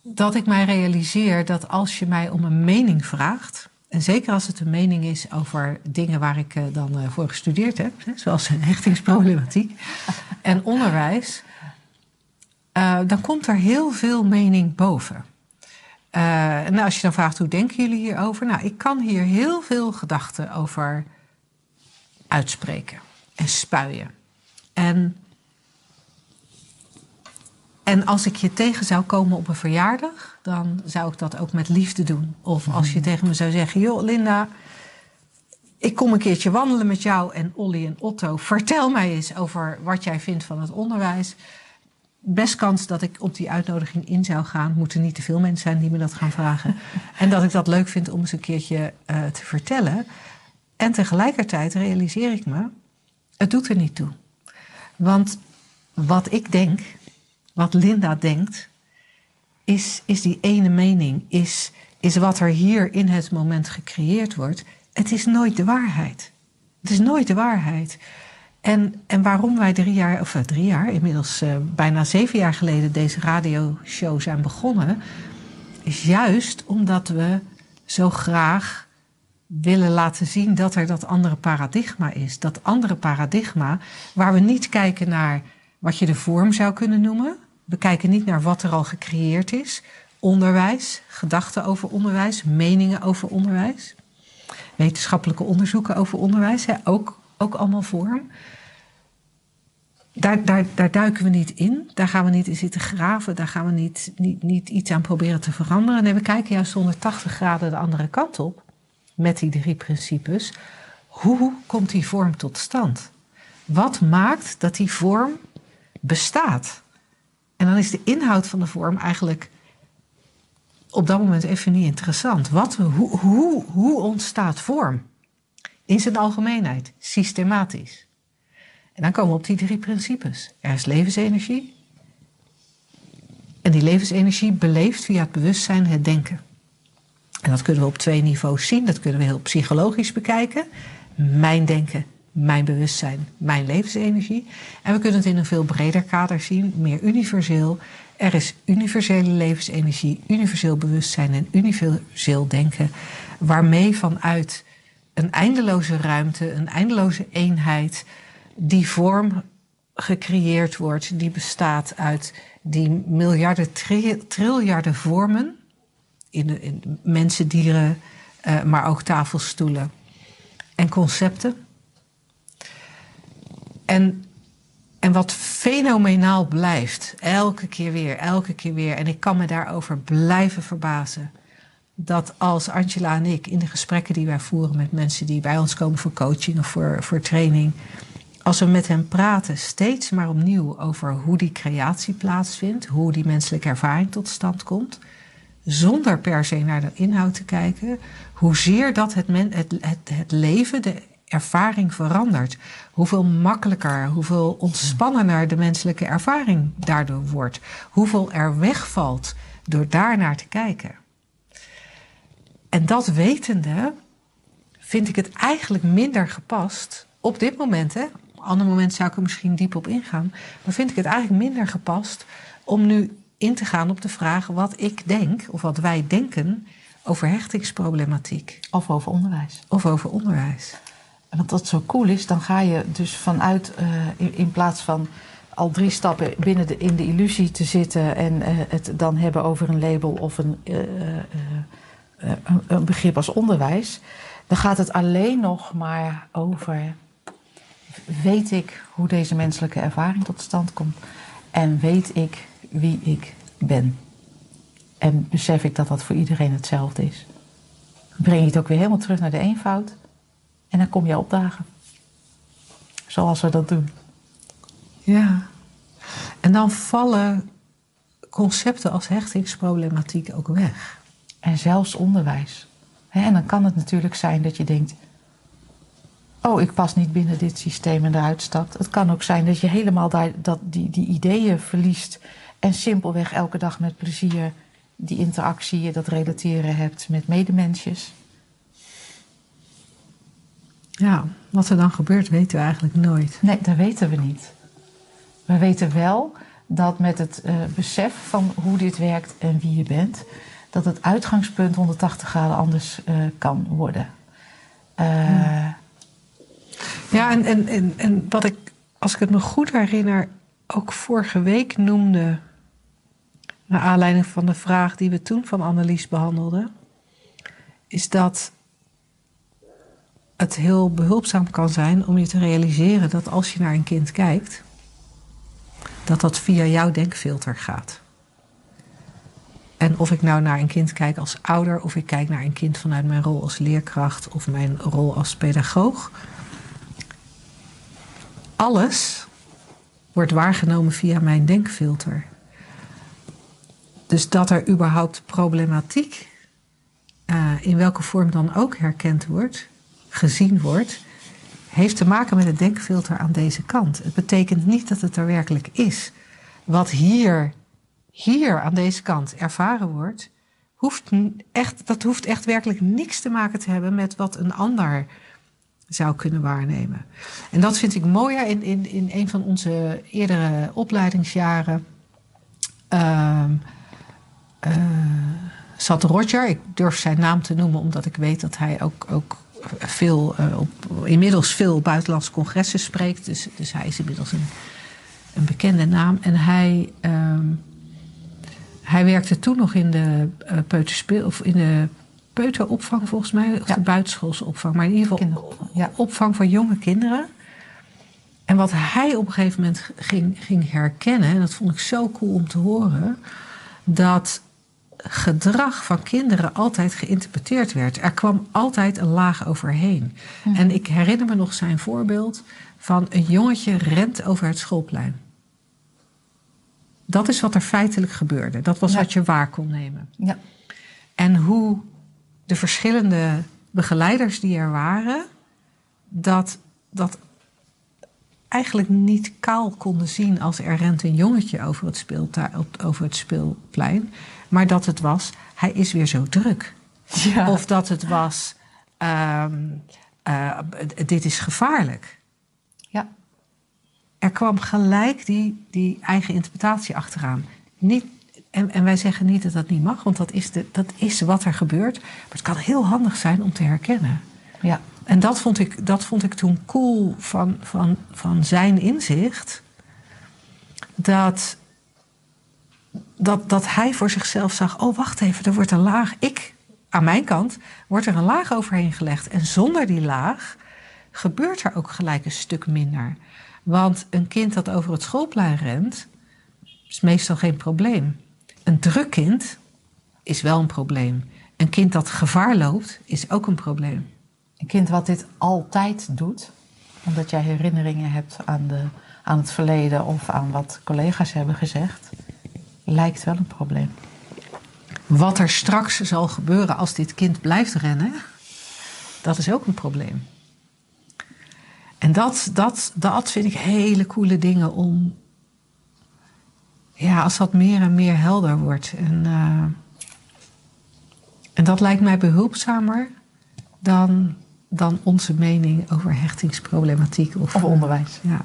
Dat ik mij realiseer dat als je mij om een mening vraagt, en zeker als het een mening is over dingen waar ik uh, dan uh, voor gestudeerd heb, zoals *laughs* hechtingsproblematiek *laughs* en onderwijs, uh, dan komt er heel veel mening boven. nou, als je dan vraagt hoe denken jullie hierover? Nou, ik kan hier heel veel gedachten over uitspreken en spuien. En, en als ik je tegen zou komen op een verjaardag, dan zou ik dat ook met liefde doen. Of als je mhm. tegen me zou zeggen: Joh, Linda, ik kom een keertje wandelen met jou en Olly en Otto. Vertel mij eens over wat jij vindt van het onderwijs. Best kans dat ik op die uitnodiging in zou gaan. Moeten niet te veel mensen zijn die me dat gaan vragen. *laughs* en dat ik dat leuk vind om eens een keertje uh, te vertellen. En tegelijkertijd realiseer ik me het doet er niet toe. Want wat ik denk, wat Linda denkt, is, is die ene mening, is, is wat er hier in het moment gecreëerd wordt. Het is nooit de waarheid. Het is nooit de waarheid. En, en waarom wij drie jaar, of eh, drie jaar, inmiddels uh, bijna zeven jaar geleden deze radioshow zijn begonnen, is juist omdat we zo graag willen laten zien dat er dat andere paradigma is. Dat andere paradigma waar we niet kijken naar wat je de vorm zou kunnen noemen. We kijken niet naar wat er al gecreëerd is. Onderwijs, gedachten over onderwijs, meningen over onderwijs. Wetenschappelijke onderzoeken over onderwijs, hè, ook, ook allemaal vorm. Daar, daar, daar duiken we niet in. Daar gaan we niet in zitten graven. Daar gaan we niet, niet, niet iets aan proberen te veranderen. Nee, we kijken juist 180 graden de andere kant op met die drie principes. Hoe komt die vorm tot stand? Wat maakt dat die vorm bestaat? En dan is de inhoud van de vorm eigenlijk op dat moment even niet interessant. Wat, hoe, hoe, hoe ontstaat vorm? In zijn algemeenheid, systematisch. En dan komen we op die drie principes. Er is levensenergie. En die levensenergie beleeft via het bewustzijn het denken. En dat kunnen we op twee niveaus zien. Dat kunnen we heel psychologisch bekijken. Mijn denken, mijn bewustzijn, mijn levensenergie. En we kunnen het in een veel breder kader zien, meer universeel. Er is universele levensenergie, universeel bewustzijn en universeel denken, waarmee vanuit een eindeloze ruimte, een eindeloze eenheid, die vorm gecreëerd wordt, die bestaat uit die miljarden, triljarden vormen, in, in mensen, dieren, uh, maar ook tafelstoelen en concepten. En, en wat fenomenaal blijft, elke keer weer, elke keer weer, en ik kan me daarover blijven verbazen, dat als Angela en ik in de gesprekken die wij voeren met mensen die bij ons komen voor coaching of voor, voor training, als we met hen praten, steeds maar opnieuw over hoe die creatie plaatsvindt, hoe die menselijke ervaring tot stand komt, zonder per se naar de inhoud te kijken, hoezeer dat het, het, het, het leven, de ervaring verandert. Hoeveel makkelijker, hoeveel ontspannender de menselijke ervaring daardoor wordt. Hoeveel er wegvalt door daar naar te kijken. En dat wetende vind ik het eigenlijk minder gepast op dit moment. Hè, op een ander moment zou ik er misschien diep op ingaan. Maar vind ik het eigenlijk minder gepast om nu in te gaan op de vraag wat ik denk, of wat wij denken, over hechtingsproblematiek. Of over onderwijs. Of over onderwijs. En wat dat zo cool is, dan ga je dus vanuit, uh, in, plaats van al drie stappen binnen de, in de illusie te zitten en uh, het dan hebben over een label of een, uh, een, een begrip als onderwijs, dan gaat het alleen nog maar over weet ik hoe deze menselijke ervaring tot stand komt en weet ik wie ik ben. En besef ik dat dat voor iedereen hetzelfde is. breng je het ook weer helemaal terug naar de eenvoud. En dan kom je opdagen. Zoals we dat doen. Ja. En dan vallen concepten als hechtingsproblematiek ook weg. En zelfs onderwijs. En dan kan het natuurlijk zijn dat je denkt: Oh, ik pas niet binnen dit systeem en eruit stapt. Het kan ook zijn dat je helemaal daar, dat, die, die ideeën verliest. En simpelweg elke dag met plezier die interactie, dat relateren hebt met medemensjes. Ja, wat er dan gebeurt weten we eigenlijk nooit. Nee, dat weten we niet. We weten wel dat met het uh, besef van hoe dit werkt en wie je bent, dat het uitgangspunt 180 graden anders uh, kan worden. Uh, ja, ja en, en, en, en wat ik, als ik het me goed herinner, ook vorige week noemde, naar aanleiding van de vraag die we toen van Annelies behandelden, is dat het heel behulpzaam kan zijn om je te realiseren dat als je naar een kind kijkt, dat dat via jouw denkfilter gaat. En of ik nou naar een kind kijk als ouder, of ik kijk naar een kind vanuit mijn rol als leerkracht of mijn rol als pedagoog. Alles wordt waargenomen via mijn denkfilter. Dus dat er überhaupt problematiek, uh, in welke vorm dan ook herkend wordt, gezien wordt, heeft te maken met het denkfilter aan deze kant. Het betekent niet dat het er werkelijk is. Wat hier, hier aan deze kant ervaren wordt, hoeft echt, dat hoeft echt werkelijk niks te maken te hebben met wat een ander zou kunnen waarnemen. En dat vind ik mooier in, in, in een van onze eerdere opleidingsjaren. Uh, uh, zat Roger, ik durf zijn naam te noemen omdat ik weet dat hij ook, ook veel, uh, op, inmiddels veel buitenlandse congressen spreekt. Dus, dus hij is inmiddels een, een bekende naam. En hij, uh, hij werkte toen nog in de uh, peuterspeel, of in de peuteropvang volgens mij, of ja. de buitenschoolse opvang. Maar in ieder geval ja. opvang van jonge kinderen. En wat hij op een gegeven moment ging, ging herkennen, en dat vond ik zo cool om te horen, dat gedrag van kinderen altijd geïnterpreteerd werd. Er kwam altijd een laag overheen. Hmm. En ik herinner me nog zijn voorbeeld van een jongetje rent over het schoolplein. Dat is wat er feitelijk gebeurde. Dat was Ja. wat je waar kon nemen. Ja. En hoe de verschillende begeleiders die er waren, dat, dat eigenlijk niet kaal konden zien als er rent een jongetje over het, over het speelplein. Maar dat het was, hij is weer zo druk. Ja. Of dat het was, ehm, eh, dit is gevaarlijk. ja. Er kwam gelijk die, die eigen interpretatie achteraan. Niet, en, en wij zeggen niet dat dat niet mag, want dat is, de, dat is wat er gebeurt. Maar het kan heel handig zijn om te herkennen. Ja. En dat vond ik, dat vond ik toen cool van, van, van zijn inzicht. Dat, dat, dat hij voor zichzelf zag: oh, wacht even, er wordt een laag. Ik, aan mijn kant, wordt er een laag overheen gelegd. En zonder die laag gebeurt er ook gelijk een stuk minder. Want een kind dat over het schoolplein rent, is meestal geen probleem. Een druk kind is wel een probleem. Een kind dat gevaar loopt, is ook een probleem. Een kind wat dit altijd doet, omdat jij herinneringen hebt aan, de, aan het verleden of aan wat collega's hebben gezegd, lijkt wel een probleem. Wat er straks zal gebeuren als dit kind blijft rennen, dat is ook een probleem. En dat, dat, dat vind ik hele coole dingen om. Ja, als dat meer en meer helder wordt. En, eh, en dat lijkt mij behulpzamer dan, dan onze mening over hechtingsproblematiek. Of, Of onderwijs. Ja.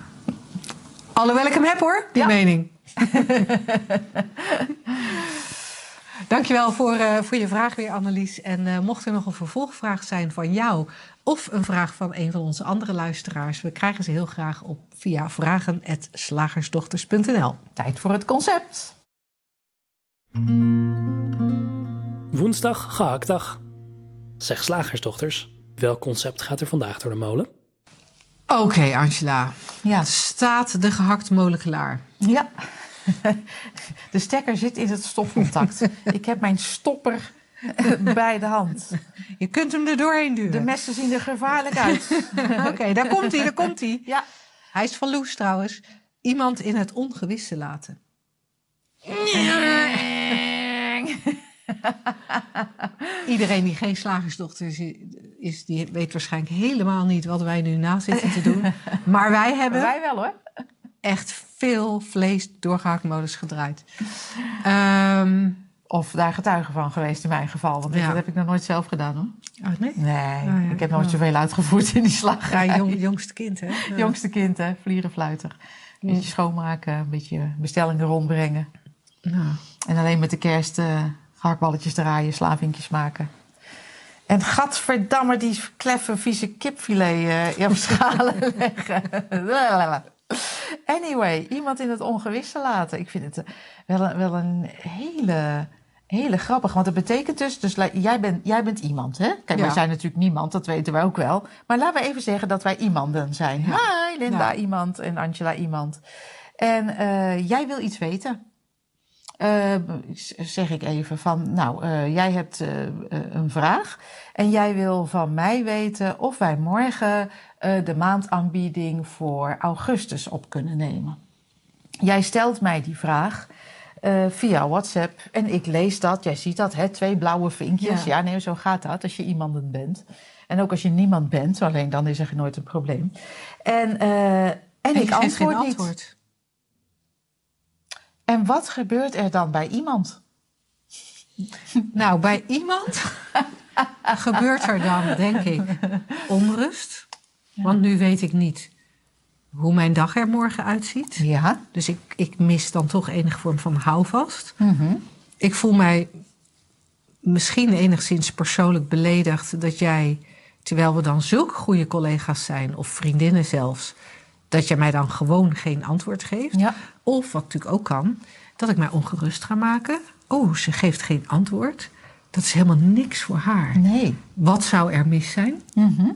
Alhoewel ik hem heb hoor, die Ja. mening. *laughs* Dankjewel voor, eh, voor je vraag weer, Annelies. En eh, mocht er nog een vervolgvraag zijn van jou... of een vraag van een van onze andere luisteraars... we krijgen ze heel graag op via vragen.slagersdochters.nl. Tijd voor het concept. Woensdag, gehaktdag. Zeg slagersdochters, welk concept gaat er vandaag door de molen? Oké, Angela. Ja. Staat de gehaktmolen klaar? ja. *laughs* De stekker zit in het stopcontact. Ik heb mijn stopper *laughs* bij de hand. Je kunt hem er doorheen duwen. De messen zien er gevaarlijk uit. *laughs* Oké, daar komt hij, daar komt hij. Ja. Hij is van Loes trouwens. Iemand in het ongewisse laten. *laughs* Iedereen die geen slagersdochter is, is, die weet waarschijnlijk helemaal niet wat wij nu na zitten te doen. *laughs* Maar wij hebben Wij wel hoor. echt veel vlees doorgehaktmolens gedraaid. Ehm, Of daar getuige van geweest in mijn geval. Want Ja. dat heb ik nog nooit zelf gedaan hoor. oh nee? Nee, ja. ik heb nooit Oh. zoveel uitgevoerd in die slag. Ja, jong, jongste kind, hè? Ja. *laughs* Jongste kind, hè, vlierenfluiter. Een beetje schoonmaken, een beetje bestellingen rondbrengen. Nou, En alleen met de kerst eh gehaktballetjes draaien, slavinkjes maken. En gadverdamme, die kleffe, vieze kipfilet eh op *laughs* schalen leggen. anyway, iemand in het ongewisse laten. Ik vind het eh, wel een, wel een hele, hele grappig. Want dat betekent dus, dus jij, bent, jij bent iemand, hè? Kijk, wij zijn natuurlijk niemand, dat weten wij ook wel. Maar laten we even zeggen dat wij iemanden zijn. Ja. Hi, Linda Ja. iemand en Angela iemand. En eh, jij wil iets weten. Eh, zeg ik even van, nou, eh, jij hebt eh, een vraag en jij wil van mij weten of wij morgen de maandaanbieding voor augustus op kunnen nemen. Jij stelt mij die vraag via WhatsApp en ik lees dat. Jij ziet dat, hè? twee blauwe vinkjes. Ja. Ja. nee, zo gaat dat als je iemand bent. En ook als je niemand bent, alleen dan is er nooit een probleem. En, en, en ik antwoord geen niet. En wat gebeurt er dan bij iemand? *laughs* Nou, bij iemand *laughs* gebeurt er dan, denk ik, onrust. Want nu weet ik niet hoe mijn dag er morgen uitziet. Ja. Dus ik, ik mis dan toch enige vorm van houvast. Mhm. Ik voel mij misschien enigszins persoonlijk beledigd dat jij, terwijl we dan zulke goede collega's zijn, of vriendinnen zelfs, dat jij mij dan gewoon geen antwoord geeft. Ja. Of wat natuurlijk ook kan, dat ik mij ongerust ga maken. Oh, ze geeft geen antwoord. Dat is helemaal niks voor haar. Nee. Wat zou er mis zijn? Mhm.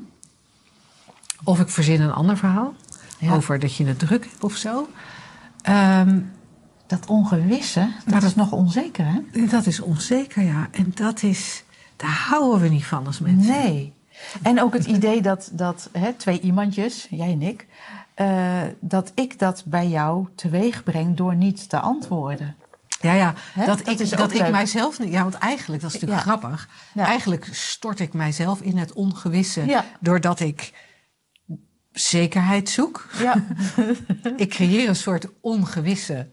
Of ik verzin een ander verhaal Ja. over dat je het druk hebt of zo. Ehm, Dat ongewisse, dat Maar is nog onzeker, hè? dat is onzeker, ja. En dat is, daar houden we niet van als mensen. Nee. En ook het idee dat, dat hè, twee iemandjes, jij en ik, eh, dat ik dat bij jou teweeg breng door niet te antwoorden. Ja, ja. Dat, Dat ik, dat ik mijzelf niet. Ja, want eigenlijk, dat is natuurlijk Ja. grappig. Ja. Eigenlijk stort ik mijzelf in het ongewisse. Ja. Doordat ik zekerheid zoek. Ja, *laughs* Ik creëer een soort ongewisse.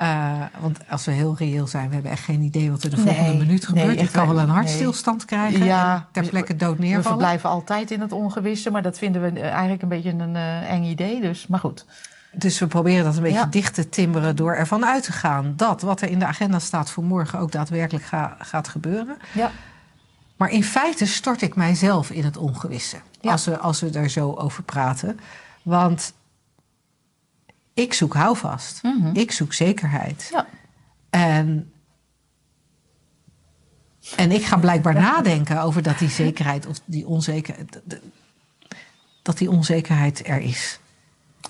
Eh, want als we heel reëel zijn, we hebben echt geen idee wat er de Nee, volgende minuut nee, gebeurt. echt ik kan wel een hartstilstand krijgen. Ja. en ter plekke dood we verblijven altijd in het ongewisse, maar dat vinden we eh, eigenlijk een beetje een eh, eng idee. Dus, maar goed. Dus we proberen dat een beetje Ja. dicht te timmeren door ervan uit te gaan dat wat er in de agenda staat voor morgen ook daadwerkelijk ga- gaat gebeuren. Ja, Maar in feite stort ik mijzelf in het ongewisse. Ja. Als, we, als we er zo over praten. Want ik zoek houvast. Mhm. Ik zoek zekerheid. ja. En, en ik ga blijkbaar nadenken over dat die zekerheid of die onzekerheid. Dat die onzekerheid er is.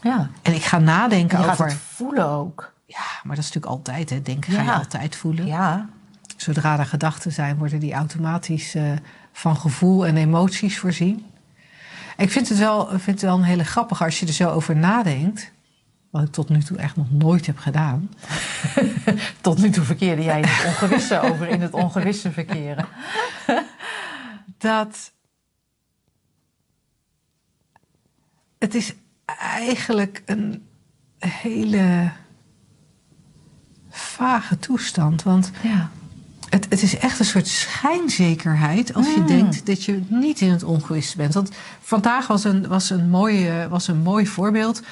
ja. En ik ga nadenken je over. gaat het voelen ook. Ja, maar dat is natuurlijk altijd. Hè. Denken ga je Ja. altijd voelen. Ja, Zodra er gedachten zijn, worden die automatisch eh, van gevoel en emoties voorzien. En ik vind het, wel, vind het wel een hele grappige als je er zo over nadenkt. Wat ik tot nu toe echt nog nooit heb gedaan. *laughs* tot nu toe verkeerde jij in het ongewisse *laughs* over in het ongewisse verkeren. Dat het is eigenlijk een hele vage toestand. Want Ja. Het, het is echt een soort schijnzekerheid als je Mm. denkt dat je niet in het ongewisse bent. Want vandaag was een, was een, mooi, eh, was een mooi voorbeeld.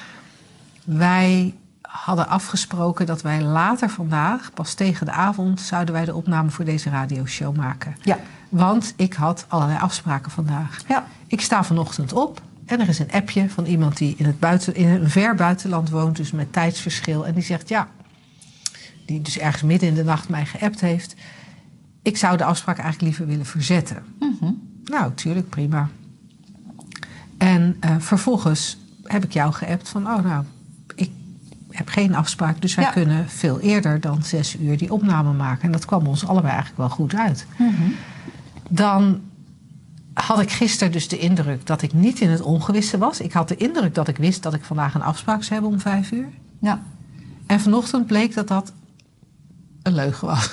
Wij hadden afgesproken dat wij later vandaag, pas tegen de avond, zouden wij de opname voor deze radioshow maken. Ja. Want ik had allerlei afspraken vandaag. Ja. Ik sta vanochtend op en er is een appje van iemand die in, het buiten, in een ver buitenland woont, dus met tijdsverschil. En die zegt ja, die dus ergens midden in de nacht mij geappt heeft. Ik zou de afspraak eigenlijk liever willen verzetten. Mhm. Nou, tuurlijk, prima. En eh, vervolgens heb ik jou geappt van, oh nou, heb geen afspraak, dus wij Ja. kunnen veel eerder dan zes uur die opname maken. En dat kwam ons allebei eigenlijk wel goed uit. Mhm. Dan had ik gisteren dus de indruk dat ik niet in het ongewisse was. Ik had de indruk dat ik wist dat ik vandaag een afspraak zou hebben om vijf uur. Ja. En vanochtend bleek dat dat een leugen was.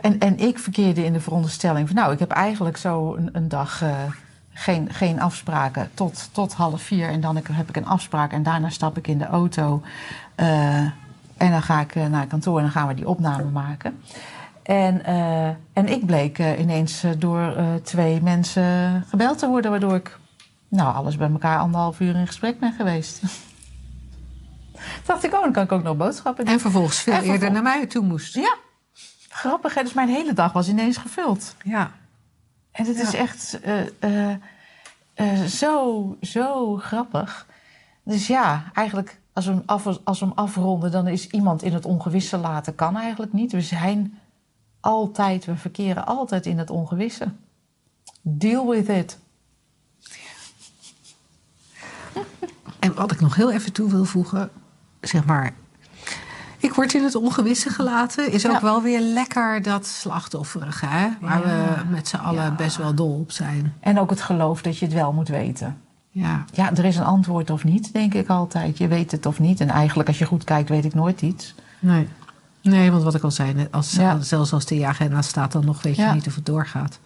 En, en ik verkeerde in de veronderstelling van, nou, ik heb eigenlijk zo een, een dag eh, geen, geen afspraken tot, tot half vier. En dan heb ik een afspraak en daarna stap ik in de auto. eh, en dan ga ik eh, naar kantoor en dan gaan we die opname maken. En, eh, en ik bleek ineens door twee mensen gebeld te worden, waardoor ik, nou, alles bij elkaar anderhalf uur in gesprek ben geweest. *laughs* Dacht ik, oh, dan kan ik ook nog boodschappen doen. En vervolgens veel En eerder vervol- naar mij toe moest. Ja, grappig. Hè? Dus mijn hele dag was ineens gevuld. Ja. En het is echt eh, eh, eh, zo, zo grappig. Dus ja, eigenlijk als we, hem af, als we hem afronden, dan is iemand in het ongewisse laten. Kan eigenlijk niet. We zijn altijd, we verkeren altijd in het ongewisse. Deal with it. En wat ik nog heel even toe wil voegen, zeg maar. Ik word in het ongewisse gelaten. Is ook wel weer lekker dat slachtofferige, hè? Waar we met z'n allen best wel dol op zijn. En ook het geloof dat je het wel moet weten. Ja. Ja, er is een antwoord of niet, denk ik altijd. Je weet het of niet. En eigenlijk, als je goed kijkt, weet ik nooit iets. Nee. Nee, want wat ik al zei, net als, Ja. zelfs als de agenda staat, dan nog weet je Ja. niet of het doorgaat.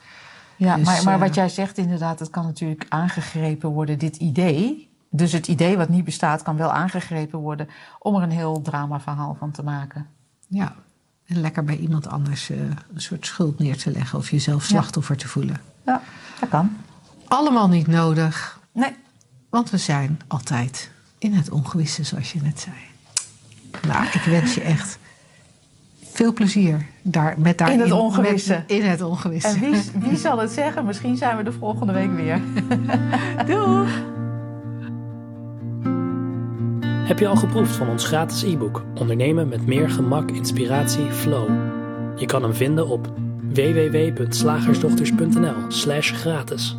Ja, Dus, maar, maar eh, wat jij zegt inderdaad, het kan natuurlijk aangegrepen worden, dit idee. Dus het idee wat niet bestaat, kan wel aangegrepen worden om er een heel dramaverhaal van te maken. Ja. En lekker bij iemand anders eh, een soort schuld neer te leggen of jezelf slachtoffer te voelen. Ja, dat kan. Allemaal niet nodig, Nee. want we zijn altijd in het ongewisse, zoals je net zei. Nou, ik wens je echt veel plezier daar, met daarin. In het ongewisse. met- in het ongewisse. En wie, wie zal het zeggen? Misschien zijn we de volgende week weer. *laughs* *laughs* Doei! Heb je al geproefd van ons gratis e-book Ondernemen met meer gemak, inspiratie, flow? Je kan hem vinden op www.slagersdochters.nl/gratis.